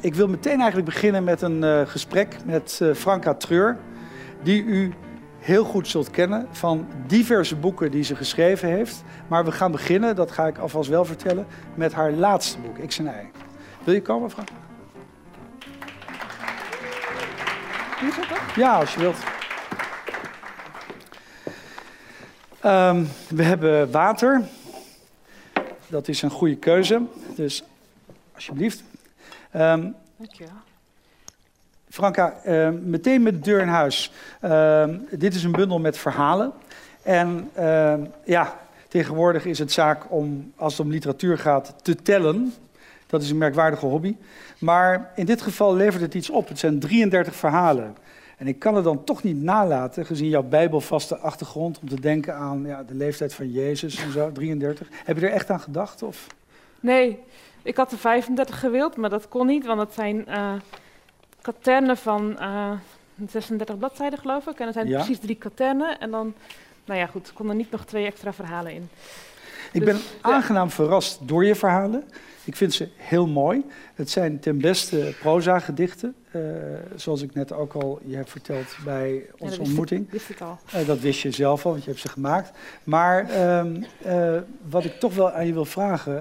ik wil meteen eigenlijk beginnen met een uh, gesprek met uh, Franka Treur, die u heel goed zult kennen van diverse boeken die ze geschreven heeft. Maar we gaan beginnen, dat ga ik alvast wel vertellen, met haar laatste boek, X en Y. Wil je komen, Franka? Ja, als je wilt. Um, we hebben water. Dat is een goede keuze. Dus alsjeblieft. Um, Dankjewel. Franka, uh, meteen met de deur in huis. Uh, dit is een bundel met verhalen. En uh, ja, tegenwoordig is het zaak om, als het om literatuur gaat, te tellen. Dat is een merkwaardige hobby. Maar in dit geval levert het iets op. Het zijn 33 verhalen. En ik kan het dan toch niet nalaten, gezien jouw bijbelvaste achtergrond, om te denken aan ja, de leeftijd van Jezus en zo, 33. Heb je er echt aan gedacht? Of? Nee, ik had er 35 gewild, maar dat kon niet, want het zijn uh, katernen van uh, eh, 36 bladzijden, geloof ik. En er zijn precies drie katernen. En dan, nou ja, goed, kon er niet nog twee extra verhalen in. Ik ben dus, aangenaam verrast door je verhalen. Ik vind ze heel mooi. Het zijn ten beste proza-gedichten, uh, zoals ik net ook al je heb verteld bij onze ja, ontmoeting. Ik, wist ik al. Uh, dat wist je zelf al, want je hebt ze gemaakt. Maar um, uh, wat ik toch wel aan je wil vragen,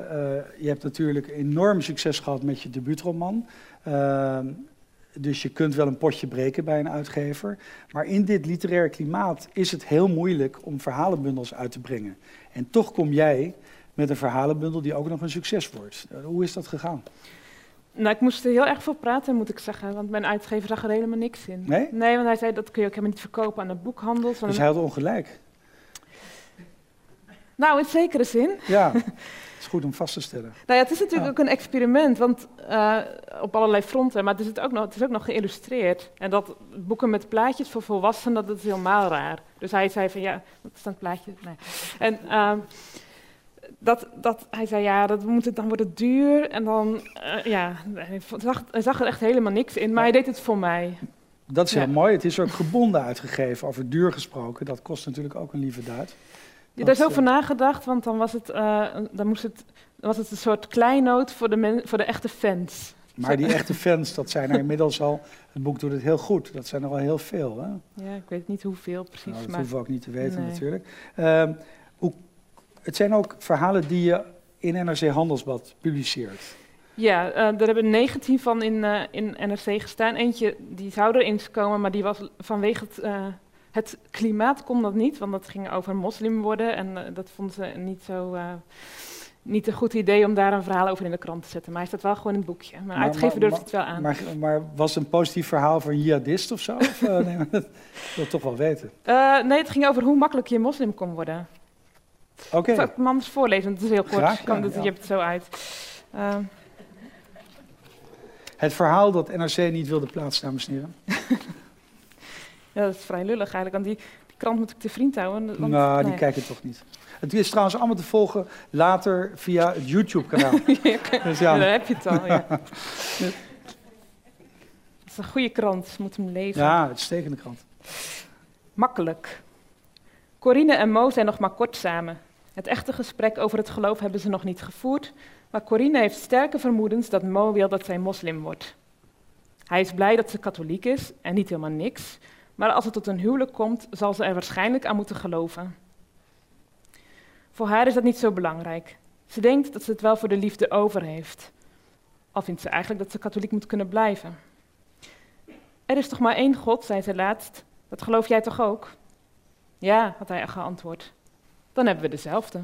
je hebt natuurlijk enorm succes gehad met je debuutroman. Dus je kunt wel een potje breken bij een uitgever. Maar in dit literaire klimaat is het heel moeilijk om verhalenbundels uit te brengen. En toch kom jij met een verhalenbundel die ook nog een succes wordt. Eh, hoe is dat gegaan? Nou, ik moest er heel erg voor praten, moet ik zeggen. Want mijn uitgever zag er helemaal niks in. Nee? Nee, want hij zei dat kun je ook helemaal niet verkopen aan de boekhandel. Dus hij had ongelijk? Nou, in zekere zin. Ja, is goed om vast te stellen. nou ja, het is natuurlijk ook een experiment, want uh, op allerlei fronten. Maar het is, het, ook nog, het is ook nog geïllustreerd. En dat boeken met plaatjes voor volwassenen, dat is helemaal raar. Dus hij zei van, ja, wat is dan het plaatje? Nee. En... Uh, dat, dat, hij zei, ja, dat moet het, dan wordt het duur. En dan, uh, ja, hij zag, hij zag, er echt helemaal niks in, maar hij deed het voor mij. Dat is heel mooi. Het is ook gebonden uitgegeven, over duur gesproken. Dat kost natuurlijk ook een lieve duit. Ja, daar is over nagedacht, want dan was het, uh, dan moest het, was het een soort kleinoot voor de, men, voor de echte fans. Maar die echte fans, dat zijn er inmiddels al. Het boek doet het heel goed. Dat zijn er al heel veel. Hè? Ja, ik weet niet hoeveel precies. Nou, dat maar... hoeven we ook niet te weten nee. natuurlijk. Hoe het zijn ook verhalen die je in NRC Handelsblad publiceert. Ja, uh, er hebben 19 van in, uh, in NRC gestaan. Eentje die zou erin komen, maar die was vanwege het, het klimaat kon dat niet, want dat ging over moslim worden en dat vonden ze niet zo niet een goed idee om daar een verhaal over in de krant te zetten. Maar hij staat wel gewoon in het boekje. Mijn maar, uitgever durft het wel aan. Maar, maar, was het een positief verhaal van jihadist of zo? of, nee, dat wil ik toch wel weten. nee, het ging over hoe makkelijk je moslim kon worden. Oké. Okay. Zal ik hem anders voorlezen? Het is heel kort. Graag, kan ja, het, ja. Je hebt het zo uit. Uh. Het verhaal dat NRC niet wilde plaatsen, dames en heren. ja, dat is vrij lullig eigenlijk. Want die, die krant moet ik te vriend houden. Want, nou, nee. die kijken toch niet. Het is trouwens allemaal te volgen later via het YouTube-kanaal. ja, dus ja. Daar heb je het al, ja. Het is een goede krant, moet hem lezen. Ja, uitstekende krant. Makkelijk. Corine en Mo zijn nog maar kort samen. Het echte gesprek over het geloof hebben ze nog niet gevoerd, maar Corine heeft sterke vermoedens dat Mo wil dat zij moslim wordt. Hij is blij dat ze katholiek is en niet helemaal niks, maar als het tot een huwelijk komt, zal ze er waarschijnlijk aan moeten geloven. Voor haar is dat niet zo belangrijk. Ze denkt dat ze het wel voor de liefde over heeft. Al vindt ze eigenlijk dat ze katholiek moet kunnen blijven. Er is toch maar één God, zei ze laatst. Dat geloof jij toch ook? Ja, had hij geantwoord. Dan hebben we dezelfde.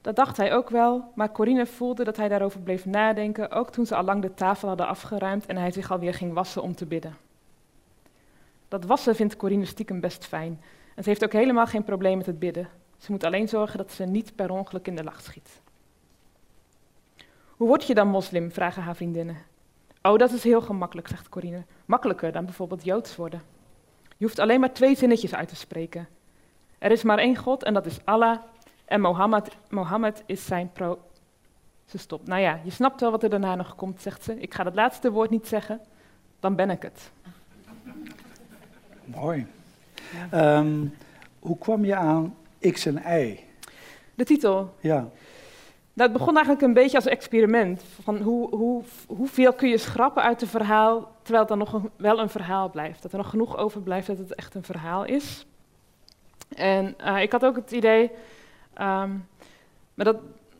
Dat dacht hij ook wel, maar Corine voelde dat hij daarover bleef nadenken, ook toen ze al lang de tafel hadden afgeruimd en hij zich alweer ging wassen om te bidden. Dat wassen vindt Corine stiekem best fijn. En ze heeft ook helemaal geen probleem met het bidden. Ze moet alleen zorgen dat ze niet per ongeluk in de lach schiet. Hoe word je dan moslim? vragen haar vriendinnen. Oh, dat is heel gemakkelijk, zegt Corine. Makkelijker dan bijvoorbeeld joods worden. Je hoeft alleen maar twee zinnetjes uit te spreken. Er is maar één God en dat is Allah. En Mohammed, Mohammed is zijn pro. Ze stopt. Nou ja, je snapt wel wat er daarna nog komt, zegt ze. Ik ga dat laatste woord niet zeggen, dan ben ik het. Mooi. Ja. Um, hoe kwam je aan X en Y? De titel? Ja. Dat begon eigenlijk een beetje als experiment. Van hoe, hoe, hoeveel kun je schrappen uit een verhaal, terwijl het dan nog wel een verhaal blijft. Dat er nog genoeg overblijft dat het echt een verhaal is. En uh, ik had ook het idee, um, maar dat,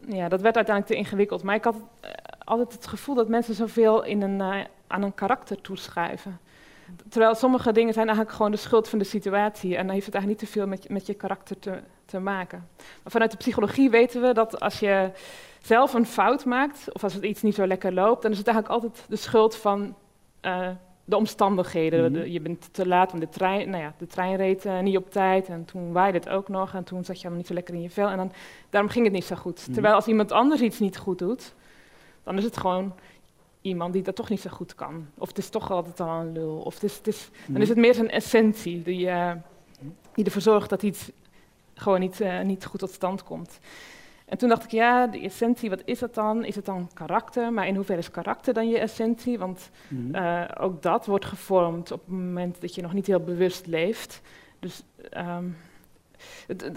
ja, dat werd uiteindelijk te ingewikkeld. Maar ik had uh, altijd het gevoel dat mensen zoveel in een, uh, aan een karakter toeschrijven. Terwijl sommige dingen zijn eigenlijk gewoon de schuld van de situatie. En dan heeft het eigenlijk niet te veel met, met je karakter te, te maken. Maar vanuit de psychologie weten we dat als je zelf een fout maakt, of als het iets niet zo lekker loopt, dan is het eigenlijk altijd de schuld van uh, de omstandigheden. Mhm. je bent te laat, want de trein, nou ja, de trein reed uh, niet op tijd en toen waaide het ook nog en toen zat je helemaal niet zo lekker in je vel en dan, daarom ging het niet zo goed. Mhm. Terwijl als iemand anders iets niet goed doet, dan is het gewoon iemand die dat toch niet zo goed kan. Of het is toch altijd al een lul. Of het is, het is, dan is het meer zijn essentie die, uh, die ervoor zorgt dat iets gewoon niet, uh, niet goed tot stand komt. En toen dacht ik, ja, de essentie, wat is dat dan? Is het dan karakter? Maar in hoeverre is karakter dan je essentie? Want Mhm. uh, ook dat wordt gevormd op het moment dat je nog niet heel bewust leeft. Dus um,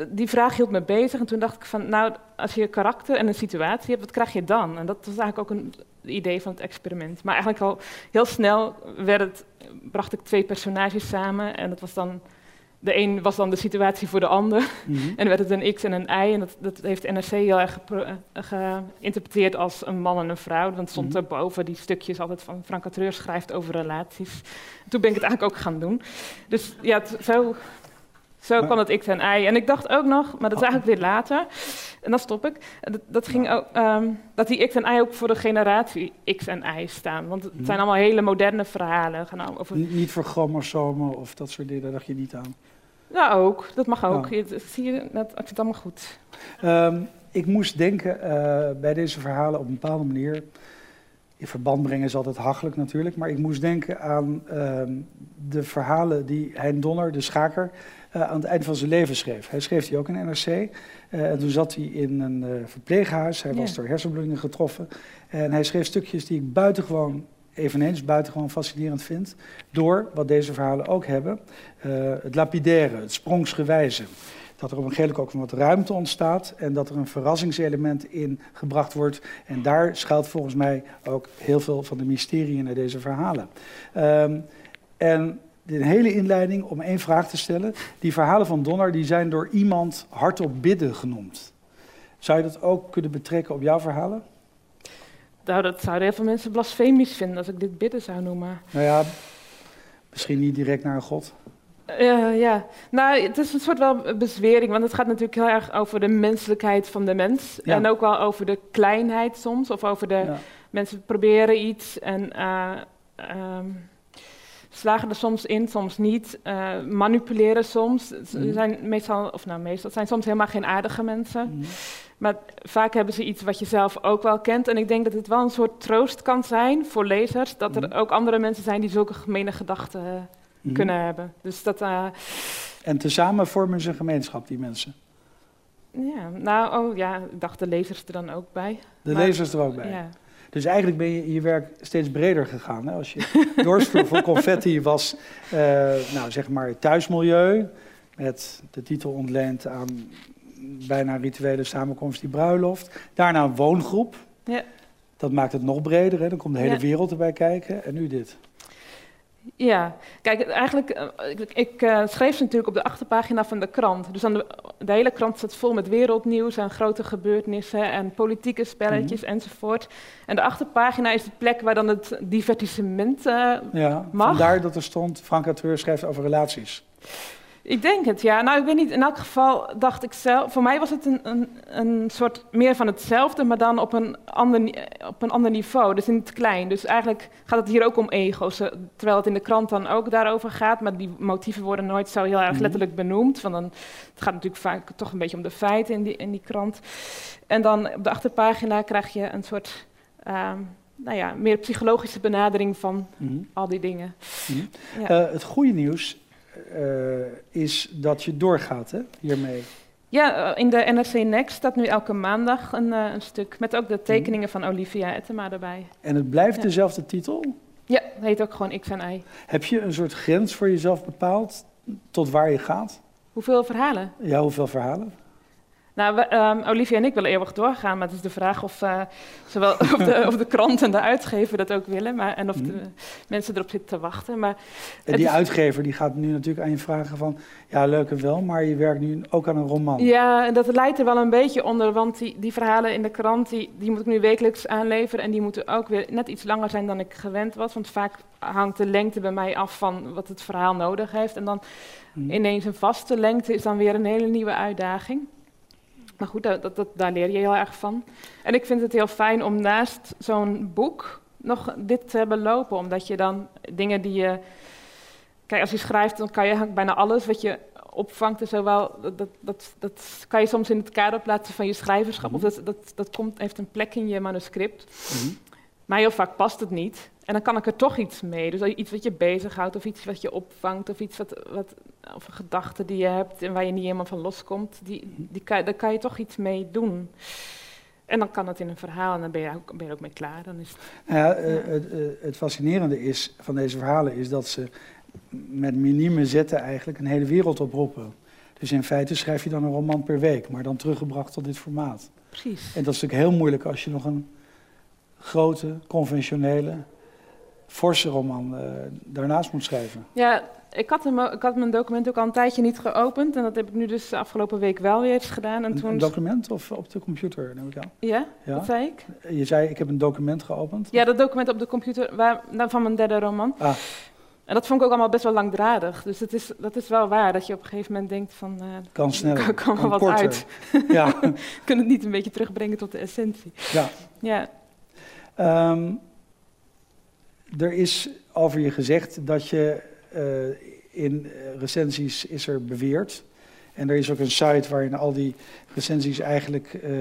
die vraag hield me bezig. En toen dacht ik van, nou, als je karakter en een situatie hebt, wat krijg je dan? En dat was eigenlijk ook een idee van het experiment. Maar eigenlijk al heel snel werd het, bracht ik twee personages samen. En dat was dan de een was dan de situatie voor de ander. Mhm. En dan werd het een X en een Y. En dat, dat heeft NRC heel erg geïnterpreteerd als een man en een vrouw. Want het stond er boven die stukjes altijd van Frank Catreur schrijft over relaties. En toen ben ik het eigenlijk ook gaan doen. Dus ja, het, zo, zo kwam het X en Y. En ik dacht ook nog, maar dat is eigenlijk weer later. En dan stop ik. Dat, dat, ging ook, ehm, dat die X en Y ook voor de generatie X en Y staan. Want het Mhm. zijn allemaal hele moderne verhalen. Gaan nou over Niet voor chromosomen of dat soort dingen, daar dacht je niet aan. Ja, ook. Dat mag ook. Oh. Je, zie je, dat, ik vind het allemaal goed. Ehm, ik moest denken eh, bij deze verhalen op een bepaalde manier. In verband brengen is altijd hachelijk natuurlijk. Maar ik moest denken aan ehm, de verhalen die Hein Donner, de schaker, eh, aan het eind van zijn leven schreef. Hij schreef die ook in NRC. eh, en toen zat hij in een eh, verpleeghuis. Hij was door hersenbloedingen getroffen. En hij schreef stukjes die ik buitengewoon, eveneens buitengewoon fascinerend vind. Door, wat deze verhalen ook hebben, het lapidaire, het sprongsgewijze. Dat er op een gegeven moment ook wat ruimte ontstaat en dat er een verrassingselement in gebracht wordt. En daar schuilt volgens mij ook heel veel van de mysterieën naar deze verhalen. Ehm, en een hele inleiding om één vraag te stellen. Die verhalen van Donner die zijn door iemand hardop bidden genoemd. Zou je dat ook kunnen betrekken op jouw verhalen? Nou, dat zouden heel veel mensen blasfemisch vinden als ik dit bidden zou noemen. Nou ja, misschien niet direct naar een god. Eh, ja, nou, het is een soort wel bezwering, want het gaat natuurlijk heel erg over de menselijkheid van de mens. Ja. En ook wel over de kleinheid soms, of over de Ja. mensen proberen iets en eh, ehm, slagen er soms in, soms niet, eh, manipuleren soms. Het Mhm. zijn meestal, of nou meestal, zijn soms helemaal geen aardige mensen. Mhm. Maar vaak hebben ze iets wat je zelf ook wel kent. En ik denk dat het wel een soort troost kan zijn voor lezers. Dat er Mhm. ook andere mensen zijn die zulke gemene gedachten eh, kunnen hebben. Dus dat, eh, En tezamen vormen ze een gemeenschap, die mensen. ja, nou, oh ja, ik dacht de lezers er dan ook bij. De Maar- lezers er ook bij. Ja. Dus eigenlijk ben je je werk steeds breder gegaan. Hè? Als je doorstroom voor confetti was, eh, nou zeg maar thuismilieu, met de titel ontleend aan bijna rituele samenkomst, die bruiloft. Daarna een woongroep. Ja. Dat maakt het nog breder, hè? dan komt de hele Ja. wereld erbij kijken. En nu dit. Ja, kijk, eigenlijk, eh, ik, ik eh, schreef ze natuurlijk op de achterpagina van de krant. Dus dan de, de hele krant staat vol met wereldnieuws en grote gebeurtenissen en politieke spelletjes Mhm. enzovoort. En de achterpagina is de plek waar dan het divertissement eh, Ja, Mag? vandaar dat er stond, Frank schrijft over relaties. Ik denk het, ja. Nou, ik weet niet. In elk geval dacht ik zelf... Voor mij was het een, een, een soort meer van hetzelfde, maar dan op een, ander, op een ander niveau. Dus in het klein. Dus eigenlijk gaat het hier ook om ego's. eh, Terwijl het in de krant dan ook daarover gaat. Maar die motieven worden nooit zo heel erg Mhm. letterlijk benoemd. Want dan, het gaat natuurlijk vaak toch een beetje om de feiten in die, in die krant. En dan op de achterpagina krijg je een soort... ehm, nou ja, meer psychologische benadering van Mhm. al die dingen. Mhm. Ja. Eh, het goede nieuws is dat je doorgaat hè, hiermee. Ja, eh, in de NRC Next staat nu elke maandag een, eh, een stuk met ook de tekeningen van Olivia Ettema erbij. En het blijft Ja. dezelfde titel. Ja, het heet ook gewoon X en Y. Heb je een soort grens voor jezelf bepaald tot waar je gaat? Hoeveel verhalen? Ja, hoeveel verhalen? Nou, um, Olivia en ik willen eeuwig doorgaan, maar het is de vraag of, uh, zowel, of, de, of de krant en de uitgever dat ook willen, maar, en of de mhm. mensen erop zitten te wachten. Maar en die uitgever die gaat nu natuurlijk aan je vragen van, ja leuk en wel, maar je werkt nu ook aan een roman. Ja, en dat leidt er wel een beetje onder, want die, die verhalen in de krant, die, die moet ik nu wekelijks aanleveren en die moeten ook weer net iets langer zijn dan ik gewend was, want vaak hangt de lengte bij mij af van wat het verhaal nodig heeft. En dan mhm. ineens een vaste lengte is dan weer een hele nieuwe uitdaging. Maar goed, dat, dat, daar leer je heel erg van. En ik vind het heel fijn om naast zo'n boek nog dit te hebben lopen, omdat je dan dingen die je. Kijk, als je schrijft, dan kan je bijna alles wat je opvangt en zo wel. Dat, dat, dat, kan je soms in het kader plaatsen van je schrijverschap. Of mhm. dat, dat, dat komt, heeft een plek in je manuscript. Mm Maar heel vaak past het niet. En dan kan ik er toch iets mee. Dus iets wat je bezighoudt, of iets wat je opvangt, of iets wat, wat of een gedachte die je hebt en waar je niet helemaal van loskomt, die, die kan, daar kan je toch iets mee doen. En dan kan het in een verhaal en dan ben je ook, ben je ook mee klaar. Dan is het, ja, eh, Het, eh, het, fascinerende is, van deze verhalen is dat ze met minieme zetten eigenlijk een hele wereld oproepen. Dus in feite schrijf je dan een roman per week, maar dan teruggebracht tot dit formaat. Precies. En dat is natuurlijk heel moeilijk als je nog een grote, conventionele, forse roman uh, daarnaast moet schrijven. Ja, ik had, hem, ik had mijn document ook al een tijdje niet geopend. En dat heb ik nu dus de afgelopen week wel weer eens gedaan. En een, toen... een document of op de computer, neem ik aan? Ja, ja, dat zei ik. Je zei, ik heb een document geopend? Ja, dat document op de computer waar, nou, van mijn derde roman. Ah. En dat vond ik ook allemaal best wel langdradig. Dus het is, dat is wel waar, dat je op een gegeven moment denkt van... Uh, kan sneller, kan, kan wat uit. Ja. Kunnen het niet een beetje terugbrengen tot de essentie. Ja. ja. Um, er is over je gezegd dat je uh, in recensies is er beweerd. En er is ook een site waarin al die recensies eigenlijk uh,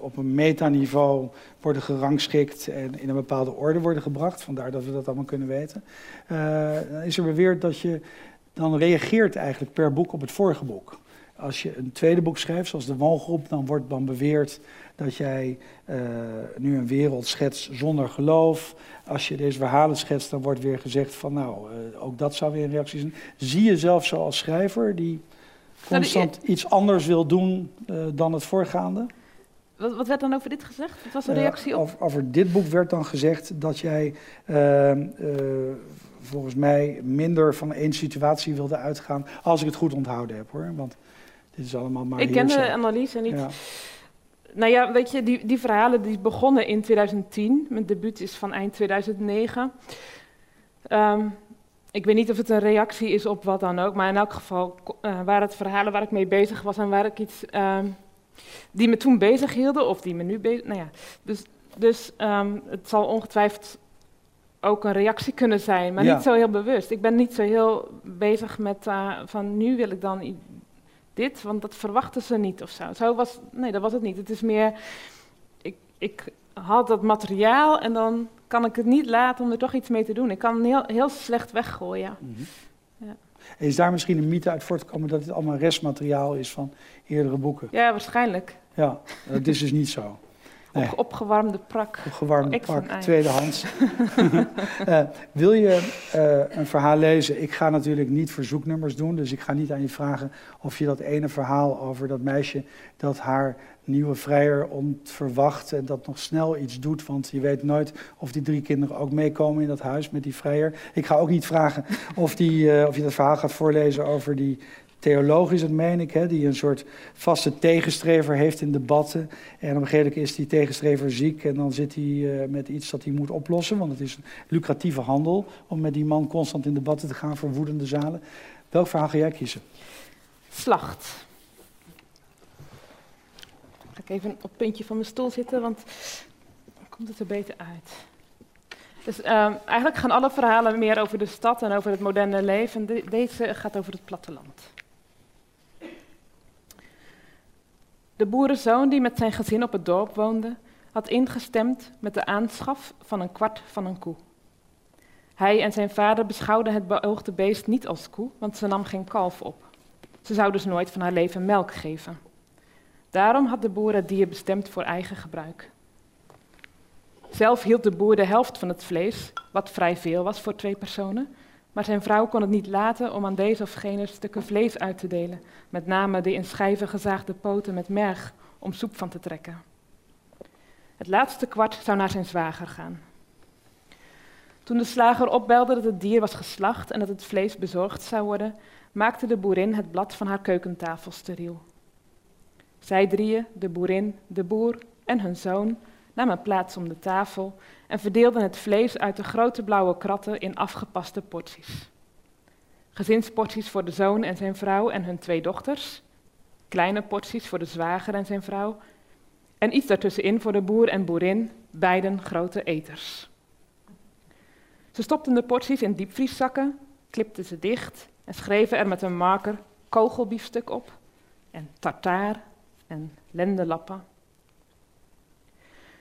op een metaniveau worden gerangschikt en in een bepaalde orde worden gebracht. Vandaar dat we dat allemaal kunnen weten. Uh, dan is er beweerd dat je dan reageert eigenlijk per boek op het vorige boek. Als je een tweede boek schrijft, zoals de Woongroep, dan wordt dan beweerd dat jij uh, nu een wereld schetst zonder geloof. Als je deze verhalen schetst, dan wordt weer gezegd van nou, uh, ook dat zou weer een reactie zijn. Zie je zelf zo als schrijver die nou, constant iets anders wil doen uh, dan het voorgaande? Wat, wat, werd dan over dit gezegd? Wat was de reactie op? Over, over, dit boek werd dan gezegd dat jij ehm, volgens mij minder van één situatie wilde uitgaan, als ik het goed onthouden heb hoor. Want dit is allemaal maar Ik ken de analyse niet. Ja. Nou ja, weet je, die, die verhalen die begonnen in 2010. Mijn debuut is van eind 2009. Um, ehm, ik weet niet of het een reactie is op wat dan ook, maar in elk geval uh, waren het verhalen waar ik mee bezig was en waar ik iets um, die me toen bezig hielden, of die me nu bezig. Nou ja, dus, dus um, het zal ongetwijfeld ook een reactie kunnen zijn, maar niet zo heel bewust. Ik ben niet zo heel bezig met uh, van nu wil ik dan dit, want dat verwachten ze niet of zo. zo was, nee, dat was het niet. Het is meer, ik, ik had dat materiaal en dan kan ik het niet laten om er toch iets mee te doen. Ik kan heel, heel slecht weggooien. Mm ja. Is daar misschien een mythe uit voortgekomen dat het allemaal restmateriaal is van eerdere boeken? Ja, waarschijnlijk. Ja, dat is dus niet zo. Nee. Op, opgewarmde prak. Opgewarmde prak, tweedehands. uh, wil je uh, een verhaal lezen? Ik ga natuurlijk niet verzoeknummers doen, dus ik ga niet aan je vragen of je dat ene verhaal over dat meisje dat haar nieuwe vrijer ontverwacht en dat nog snel iets doet, want je weet nooit of die drie kinderen ook meekomen in dat huis met die vrijer. Ik ga ook niet vragen of, die, uh, of je dat verhaal gaat voorlezen over die theologisch, dat meen ik, hè, die een soort vaste tegenstrever heeft in debatten. En op een gegeven moment is die tegenstrever ziek en dan zit hij uh, met iets dat hij moet oplossen, want het is een lucratieve handel om met die man constant in debatten te gaan voor woedende zalen. Welk verhaal ga jij kiezen? Slacht. Ga ik even op het puntje van mijn stoel zitten, want dan komt het er beter uit. Dus um, eigenlijk gaan alle verhalen meer over de stad en over het moderne leven. De, deze gaat over het platteland. De boerenzoon die met zijn gezin op het dorp woonde, had ingestemd met de aanschaf van een kwart van een koe. Hij en zijn vader beschouwden het beoogde beest niet als koe, want ze nam geen kalf op. Ze zou dus nooit van haar leven melk geven. Daarom had de boer het dier bestemd voor eigen gebruik. Zelf hield de boer de helft van het vlees, wat vrij veel was voor twee personen, maar zijn vrouw kon het niet laten om aan deze of gene stukken vlees uit te delen, met name de in schijven gezaagde poten met merg om soep van te trekken. Het laatste kwart zou naar zijn zwager gaan. Toen de slager opbelde dat het dier was geslacht en dat het vlees bezorgd zou worden, maakte de boerin het blad van haar keukentafel steriel. Zij drieën, de boerin, de boer en hun zoon, namen plaats om de tafel en verdeelden het vlees uit de grote blauwe kratten in afgepaste porties. Gezinsporties voor de zoon en zijn vrouw en hun twee dochters, kleine porties voor de zwager en zijn vrouw en iets daartussenin voor de boer en boerin, beiden grote eters. Ze stopten de porties in diepvrieszakken, klipten ze dicht en schreven er met een marker kogelbiefstuk op en tartaar en lendelappen.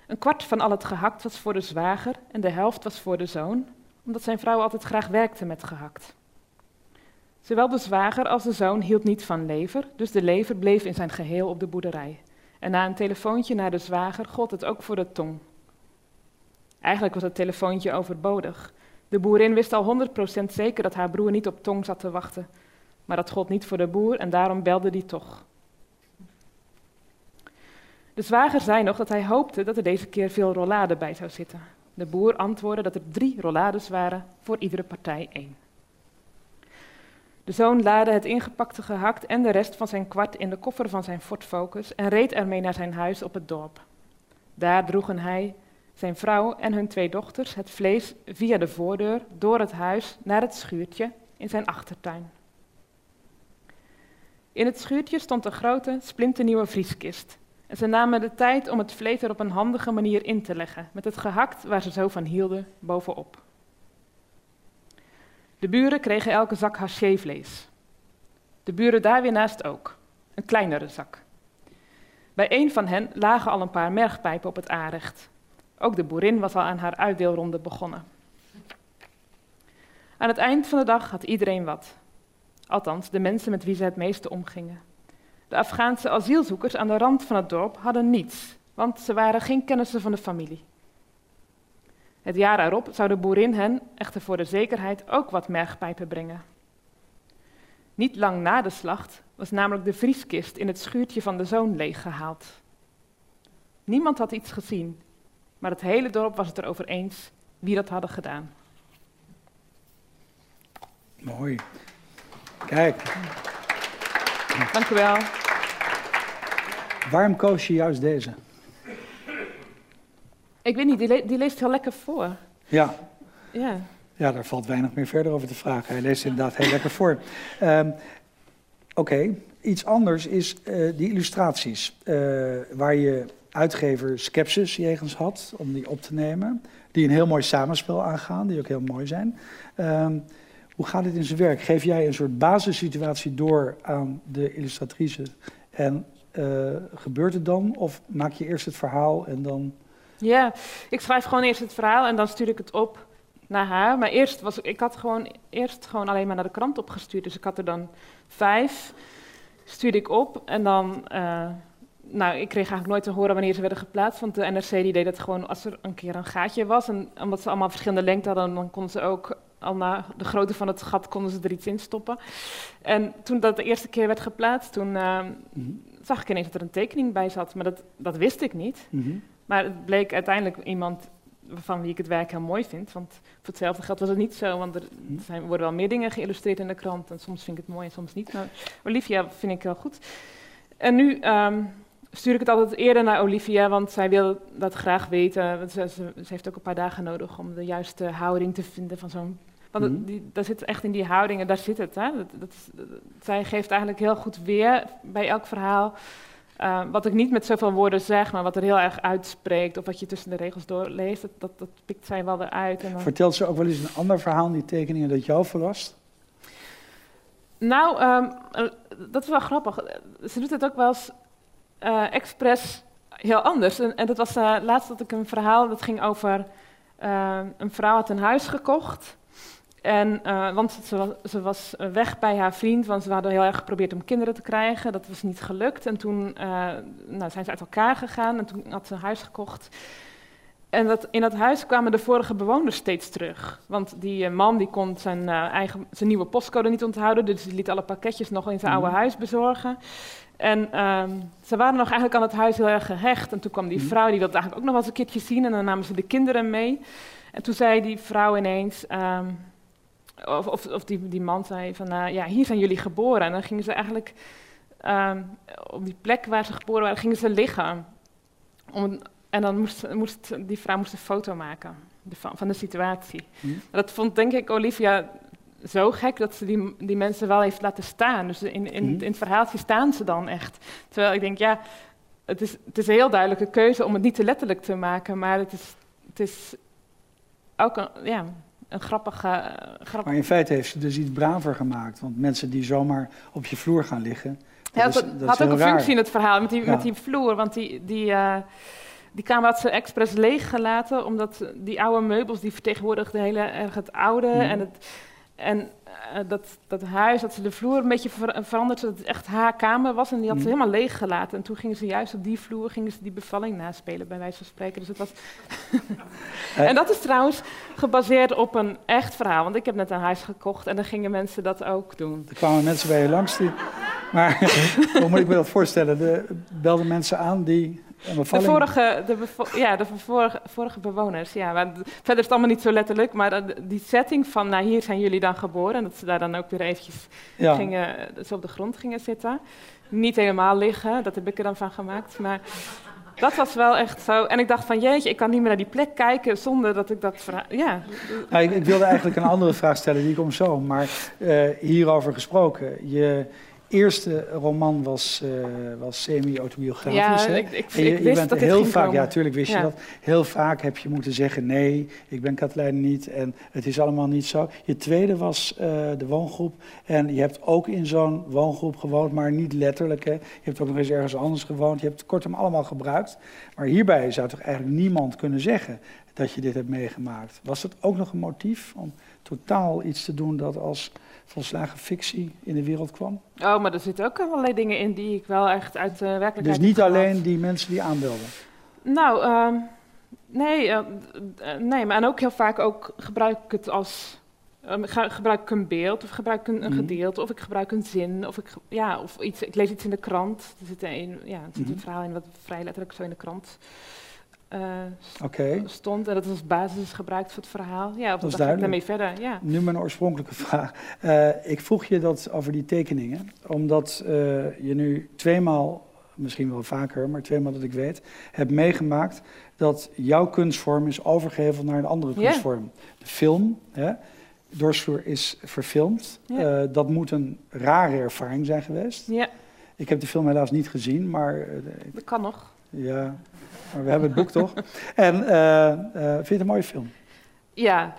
Een kwart van al het gehakt was voor de zwager en de helft was voor de zoon, omdat zijn vrouw altijd graag werkte met gehakt. Zowel de zwager als de zoon hield niet van lever, dus de lever bleef in zijn geheel op de boerderij. En na een telefoontje naar de zwager gold het ook voor de tong. Eigenlijk was het telefoontje overbodig. De boerin wist al 100% zeker dat haar broer niet op tong zat te wachten. Maar dat gold niet voor de boer en daarom belde die toch. De zwager zei nog dat hij hoopte dat er deze keer veel rollade bij zou zitten. De boer antwoordde dat er drie rollades waren, voor iedere partij één. De zoon laadde het ingepakte gehakt en de rest van zijn kwart in de koffer van zijn Ford Focus en reed ermee naar zijn huis op het dorp. Daar droegen hij, zijn vrouw en hun twee dochters het vlees via de voordeur door het huis naar het schuurtje in zijn achtertuin. In het schuurtje stond een grote, splinternieuwe vrieskist. En ze namen de tijd om het vlees er op een handige manier in te leggen, met het gehakt waar ze zo van hielden bovenop. De buren kregen elke zak hachevlees. De buren daar weer naast ook, een kleinere zak. Bij een van hen lagen al een paar mergpijpen op het aanrecht. Ook de boerin was al aan haar uitdeelronde begonnen. Aan het eind van de dag had iedereen wat. Althans, de mensen met wie ze het meeste omgingen. De Afghaanse asielzoekers aan de rand van het dorp hadden niets, want ze waren geen kennissen van de familie. Het jaar erop zou de boerin hen, echter voor de zekerheid, ook wat mergpijpen brengen. Niet lang na de slacht was namelijk de vrieskist in het schuurtje van de zoon leeggehaald. Niemand had iets gezien, maar het hele dorp was het erover eens wie dat hadden gedaan. Mooi. Kijk. Dank u wel. Waarom koos je juist deze? Ik weet niet, die, die leest heel lekker voor. Ja. Ja. Ja, daar valt weinig meer verder over te vragen. Hij leest inderdaad heel lekker voor. Um, Oké, iets anders is uh, die illustraties. Uh, waar je uitgever Skepsis jegens had om die op te nemen. Die een heel mooi samenspel aangaan, die ook heel mooi zijn. Um, hoe gaat dit in zijn werk? Geef jij een soort basissituatie door aan de illustratrice en uh, gebeurt het dan? Of maak je eerst het verhaal en dan ja, ik schrijf gewoon eerst het verhaal en dan stuur ik het op naar haar. Maar eerst was ik had gewoon eerst gewoon alleen maar naar de krant opgestuurd. Dus ik had er dan vijf, stuurde ik op en dan. Uh, nou, ik kreeg eigenlijk nooit te horen wanneer ze werden geplaatst. Want de NRC die deed het gewoon als er een keer een gaatje was. En omdat ze allemaal verschillende lengte hadden, dan konden ze ook al na de grootte van het gat konden ze er iets in stoppen. En toen dat de eerste keer werd geplaatst, toen uh, mm zag ik ineens dat er een tekening bij zat. Maar dat, dat wist ik niet. Mm -hmm. Maar het bleek uiteindelijk iemand van wie ik het werk heel mooi vind. Want voor hetzelfde geld was het niet zo, want er hm. zijn, worden wel meer dingen geïllustreerd in de krant. En soms vind ik het mooi en soms niet. Maar Olivia vind ik heel goed. En nu um, stuur ik het altijd eerder naar Olivia, want zij wil dat graag weten. Ze, ze, ze, heeft ook een paar dagen nodig om de juiste houding te vinden van zo'n... Want mm. die, daar zit echt in die houding en daar zit het. Hè? Dat, dat, zij geeft eigenlijk heel goed weer bij elk verhaal uh, wat ik niet met zoveel woorden zeg, maar wat er heel erg uitspreekt, of wat je tussen de regels doorleest, dat, dat, dat pikt zij wel eruit. En dan... Vertelt ze ook wel eens een ander verhaal in die tekeningen dat jou verrast? Nou, um, dat is wel grappig. Ze doet het ook wel eens uh, expres heel anders. En, en dat was uh, laatst dat ik een verhaal, dat ging over een vrouw had een huis gekocht. En, uh, want ze was, ze was, weg bij haar vriend, want ze hadden heel erg geprobeerd om kinderen te krijgen. Dat was niet gelukt. En toen uh, nou, zijn ze uit elkaar gegaan en toen had ze een huis gekocht. En dat, in dat huis kwamen de vorige bewoners steeds terug. Want die man die kon zijn, eigen, zijn nieuwe postcode niet onthouden, dus die liet alle pakketjes nog in zijn oude mhm. huis bezorgen. En ehm, ze waren nog eigenlijk aan het huis heel erg gehecht. En toen kwam die mhm. vrouw, die wilde eigenlijk ook nog wel eens een keertje zien. En dan namen ze de kinderen mee. En toen zei die vrouw ineens, ehm, of, of, of, die, die man zei van, uh, ja, hier zijn jullie geboren. En dan gingen ze eigenlijk ehm, op die plek waar ze geboren waren, gingen ze liggen. Om, en dan moest, moest, die vrouw moest een foto maken van, van de situatie. Mhm. Dat vond denk ik Olivia zo gek dat ze die, die mensen wel heeft laten staan. Dus in, in, mhm. in het verhaaltje staan ze dan echt. Terwijl ik denk, ja, het is, het is een heel duidelijke keuze om het niet te letterlijk te maken, maar het is, het is ook een, ja, een grappige, grappige... Maar in feite heeft ze dus iets braver gemaakt. Want mensen die zomaar op je vloer gaan liggen... Dat ja, dat, dat had ook een functie in het verhaal met die, met die vloer. Want die, die, uh, die kamer had ze expres leeggelaten... omdat die oude meubels, die vertegenwoordigden hele erg het oude... Mhm. En het, en uh, dat, dat huis, dat ze de vloer een beetje ver veranderd, zodat het echt haar kamer was. En die had ze mm. helemaal leeg gelaten. En toen gingen ze juist op die vloer gingen ze die bevalling naspelen, bij wijze van spreken. Dus het was... en dat is trouwens gebaseerd op een echt verhaal. Want ik heb net een huis gekocht en dan gingen mensen dat ook doen. Er kwamen mensen bij je langs die... Maar hoe moet ik me dat voorstellen? De, belden mensen aan die de vorige, de ja, de vorige, vorige bewoners, ja. Maar verder is het allemaal niet zo letterlijk, maar die setting van, nou hier zijn jullie dan geboren, en dat ze daar dan ook weer eventjes gingen, op de grond gingen zitten. Niet helemaal liggen, dat heb ik er dan van gemaakt, maar dat was wel echt zo. En ik dacht van, jeetje, ik kan niet meer naar die plek kijken zonder dat ik dat... Ja. Nou, ik, ik, wilde eigenlijk een andere vraag stellen, die komt zo, maar uh, hierover gesproken. Je eerste roman was, uh, was semi-autobiografisch. Ja, ik, ik, je, ik wist dat heel vaak, komen. Ja, natuurlijk wist je dat. Heel vaak heb je moeten zeggen, nee, ik ben Katlijn niet en het is allemaal niet zo. Je tweede was uh, de woongroep en je hebt ook in zo'n woongroep gewoond, maar niet letterlijk. Hè. Je hebt ook nog eens ergens anders gewoond. Je hebt het kortom allemaal gebruikt. Maar hierbij zou toch eigenlijk niemand kunnen zeggen dat je dit hebt meegemaakt. Was het ook nog een motief om totaal iets te doen dat als volslagen fictie in de wereld kwam? Oh, maar er zitten ook allerlei dingen in die ik wel echt uit de werkelijkheid Dus niet alleen die mensen die aanbelden? Nou, uh, nee, uh, nee, maar en ook heel vaak ook gebruik ik het als... Um, gebruik ik een beeld of gebruik ik een, een, mhm. gedeelte of ik gebruik een zin of ik, ja, of iets, ik lees iets in de krant. Er zit een, ja, er zit een mhm. verhaal in wat vrij letterlijk zo in de krant uh, stond. En dat als basis gebruikt voor het verhaal. Ja, of dat is duidelijk. daarmee verder. Ja. Nu mijn oorspronkelijke vraag. Uh, ik vroeg je dat over die tekeningen, omdat uh, je nu tweemaal, misschien wel vaker, maar tweemaal dat ik weet, hebt meegemaakt dat jouw kunstvorm is overgeheveld naar een andere kunstvorm. De film, hè, Dorsvloer is verfilmd. Dat moet een rare ervaring zijn geweest. Ja. Ik heb de film helaas niet gezien, maar... dat kan nog. Ja, maar we hebben het boek toch? En uh, uh, vind je het een mooie film? Ja.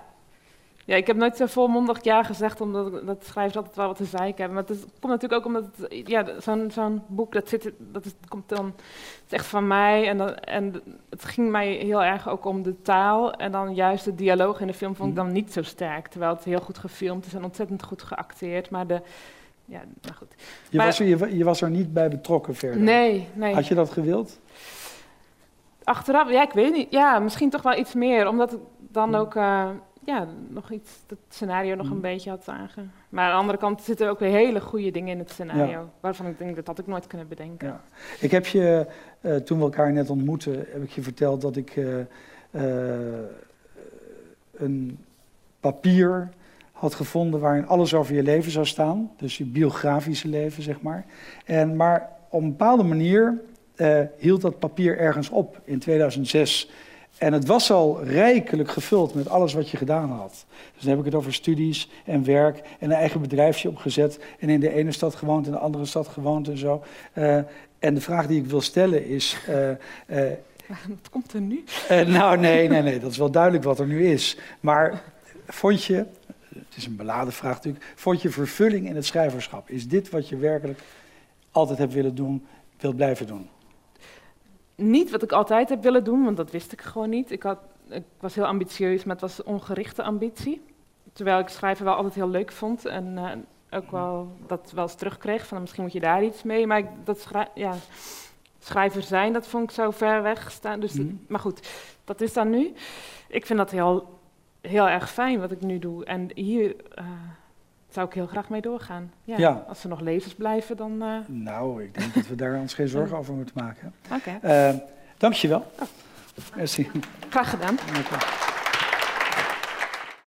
Ja, ik heb nooit zo volmondig ja gezegd, omdat dat schrijvers altijd wel wat te zeiken hebben. Maar het, komt natuurlijk ook omdat het, ja, zo'n zo'n boek, dat, zit, dat is, komt dan, het is echt van mij. En, dan, en het ging mij heel erg ook om de taal. En dan juist de dialoog in de film vond ik dan niet zo sterk. Terwijl het heel goed gefilmd is en ontzettend goed geacteerd. Maar de, ja, nou goed. Je, was er, je, je was er niet bij betrokken verder? Nee, nee. Had je dat gewild? Achteraf, ja, ik weet niet. Ja, misschien toch wel iets meer, omdat ik dan ook uh, ja, nog iets, het scenario nog een mm. beetje had zagen. Maar aan de andere kant zitten ook weer hele goede dingen in het scenario, waarvan ik denk dat had ik nooit kunnen bedenken. Ja. Ik heb je, uh, toen we elkaar net ontmoetten, heb ik je verteld dat ik uh, een papier had gevonden waarin alles over je leven zou staan. Dus je biografische leven, zeg maar. En, maar op een bepaalde manier uh, hield dat papier ergens op in 2006. En het was al rijkelijk gevuld met alles wat je gedaan had. Dus dan heb ik het over studies en werk en een eigen bedrijfje opgezet. En in de ene stad gewoond, in de andere stad gewoond en zo. Uh, en de vraag die ik wil stellen is. Uh, wat komt er nu? nou, nee, nee, nee, dat is wel duidelijk wat er nu is. Maar vond je, het is een beladen vraag natuurlijk, vond je vervulling in het schrijverschap? Is dit wat je werkelijk altijd hebt willen doen, wilt blijven doen? Niet wat ik altijd heb willen doen, want dat wist ik gewoon niet. Ik, had, ik was heel ambitieus, maar het was ongerichte ambitie. Terwijl ik schrijven wel altijd heel leuk vond en uh, ook wel dat wel eens terugkreeg van misschien moet je daar iets mee. Maar ik, dat ja, schrijver zijn, dat vond ik zo ver weg staan. Dus dat- Mhm. maar goed, dat is dan nu. Ik vind dat heel, heel erg fijn wat ik nu doe. En hier eh, zou ik heel graag mee doorgaan. Ja, Ja. Als er nog levens blijven, dan... eh, Nou, ik denk dat we daar ons geen zorgen over moeten maken. Oké, Eh, Dank je wel. Merci. graag gedaan.